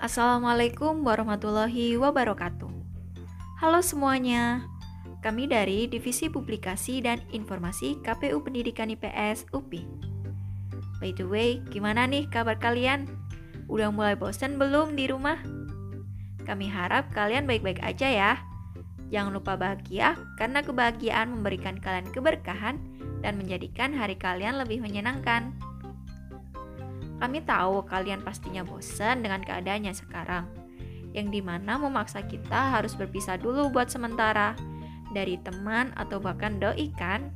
Assalamualaikum warahmatullahi wabarakatuh. Halo semuanya, kami dari Divisi Publikasi dan Informasi KPU Pendidikan IPS UPI. By the way, gimana nih kabar kalian? Udah mulai bosan belum di rumah? Kami harap kalian baik-baik aja ya. Jangan lupa bahagia, karena kebahagiaan memberikan kalian keberkahan dan menjadikan hari kalian lebih menyenangkan. Kami tahu kalian pastinya bosan dengan keadaannya sekarang, yang di mana memaksa kita harus berpisah dulu buat sementara dari teman atau bahkan doi kan?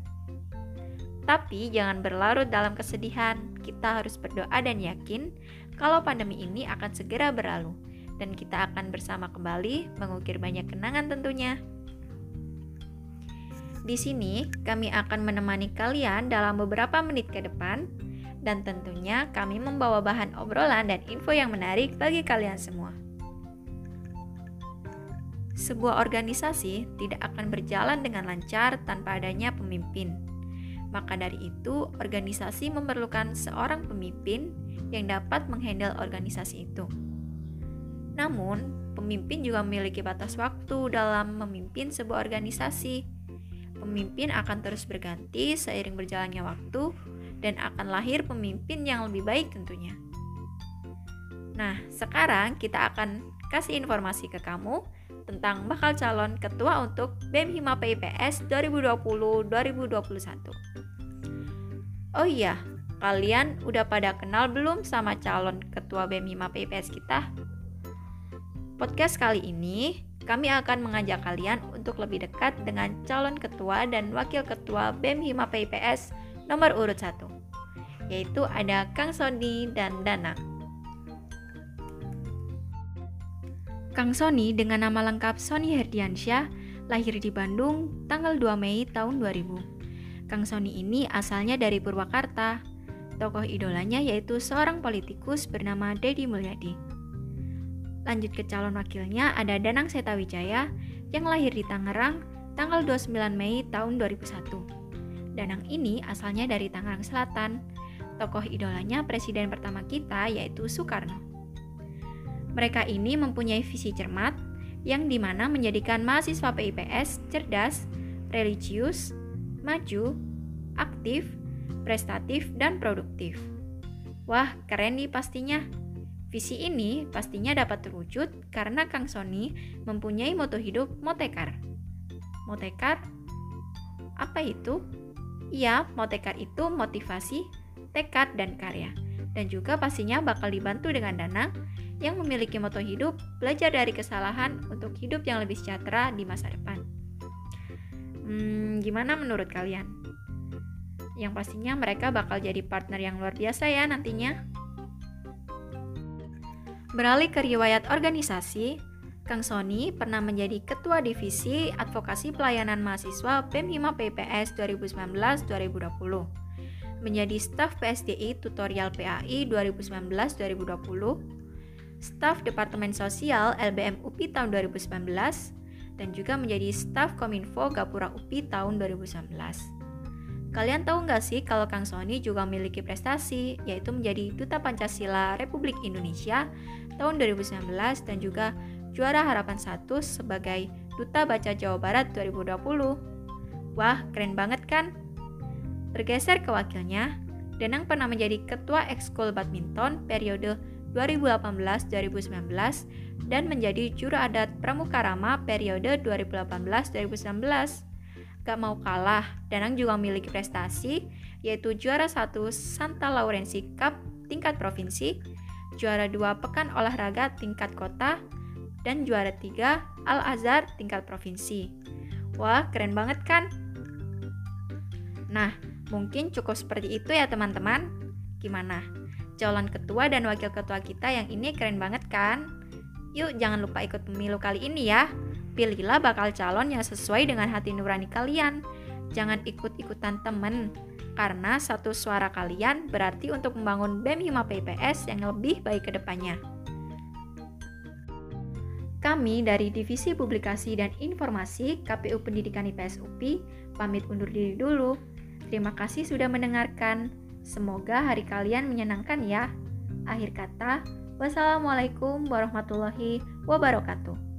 Tapi jangan berlarut dalam kesedihan, kita harus berdoa dan yakin kalau pandemi ini akan segera berlalu dan kita akan bersama kembali mengukir banyak kenangan tentunya. Di sini, kami akan menemani kalian dalam beberapa menit ke depan dan tentunya kami membawa bahan obrolan dan info yang menarik bagi kalian semua. Sebuah organisasi tidak akan berjalan dengan lancar tanpa adanya pemimpin. Maka dari itu, organisasi memerlukan seorang pemimpin yang dapat menghandle organisasi itu. Namun, pemimpin juga memiliki batas waktu dalam memimpin sebuah organisasi. Pemimpin akan terus berganti seiring berjalannya waktu dan akan lahir pemimpin yang lebih baik tentunya. Nah, sekarang kita akan kasih informasi ke kamu tentang bakal calon ketua untuk BEM Hima PIPS 2020-2021. Oh iya, kalian udah pada kenal belum sama calon ketua BEM Hima PIPS kita? Podcast kali ini kami akan mengajak kalian untuk lebih dekat dengan calon ketua dan wakil ketua BEM Hima PIPS nomor urut 1 yaitu ada Kang Sony dan Dana. Kang Sony dengan nama lengkap Sony Herdiansyah lahir di Bandung tanggal 2 Mei tahun 2000. Kang Sony ini asalnya dari Purwakarta. Tokoh idolanya yaitu seorang politikus bernama Dedi Mulyadi. Lanjut ke calon wakilnya ada Danang Setawijaya yang lahir di Tangerang tanggal 29 Mei tahun 2001. Danang ini asalnya dari Tangerang Selatan tokoh idolanya presiden pertama kita yaitu Soekarno. Mereka ini mempunyai visi cermat yang di mana menjadikan mahasiswa PIPS cerdas, religius, maju, aktif, prestatif, dan produktif. Wah, keren nih pastinya. Visi ini pastinya dapat terwujud karena Kang Sony mempunyai moto hidup Motekar. Motekar? Apa itu? Iya, Motekar itu motivasi, tekad, dan karya. Dan juga pastinya bakal dibantu dengan dana yang memiliki moto hidup, belajar dari kesalahan untuk hidup yang lebih sejahtera di masa depan. Hmm, gimana menurut kalian? Yang pastinya mereka bakal jadi partner yang luar biasa ya nantinya. Beralih ke riwayat organisasi, Kang Sony pernah menjadi Ketua Divisi Advokasi Pelayanan Mahasiswa BEM Hima PPS 2019-2020 menjadi staf PSDI Tutorial PAI 2019-2020, staf Departemen Sosial LBM UPI tahun 2019, dan juga menjadi staf Kominfo Gapura UPI tahun 2019. Kalian tahu nggak sih kalau Kang Sony juga memiliki prestasi, yaitu menjadi Duta Pancasila Republik Indonesia tahun 2019 dan juga juara harapan 1 sebagai Duta Baca Jawa Barat 2020. Wah, keren banget kan? Bergeser ke wakilnya, Denang pernah menjadi ketua ekskul badminton periode 2018-2019 dan menjadi juru adat Pramuka Rama periode 2018-2019. Gak mau kalah, Danang juga memiliki prestasi, yaitu juara satu Santa Laurensi Cup tingkat provinsi, juara dua Pekan Olahraga tingkat kota, dan juara tiga Al-Azhar tingkat provinsi. Wah, keren banget kan? Nah, Mungkin cukup seperti itu ya teman-teman. Gimana? Calon ketua dan wakil ketua kita yang ini keren banget kan? Yuk jangan lupa ikut pemilu kali ini ya. Pilihlah bakal calon yang sesuai dengan hati nurani kalian. Jangan ikut-ikutan temen, karena satu suara kalian berarti untuk membangun BEM Hima PPS yang lebih baik ke depannya. Kami dari Divisi Publikasi dan Informasi KPU Pendidikan IPS UPI pamit undur diri dulu. Terima kasih sudah mendengarkan. Semoga hari kalian menyenangkan ya. Akhir kata, Wassalamualaikum warahmatullahi wabarakatuh.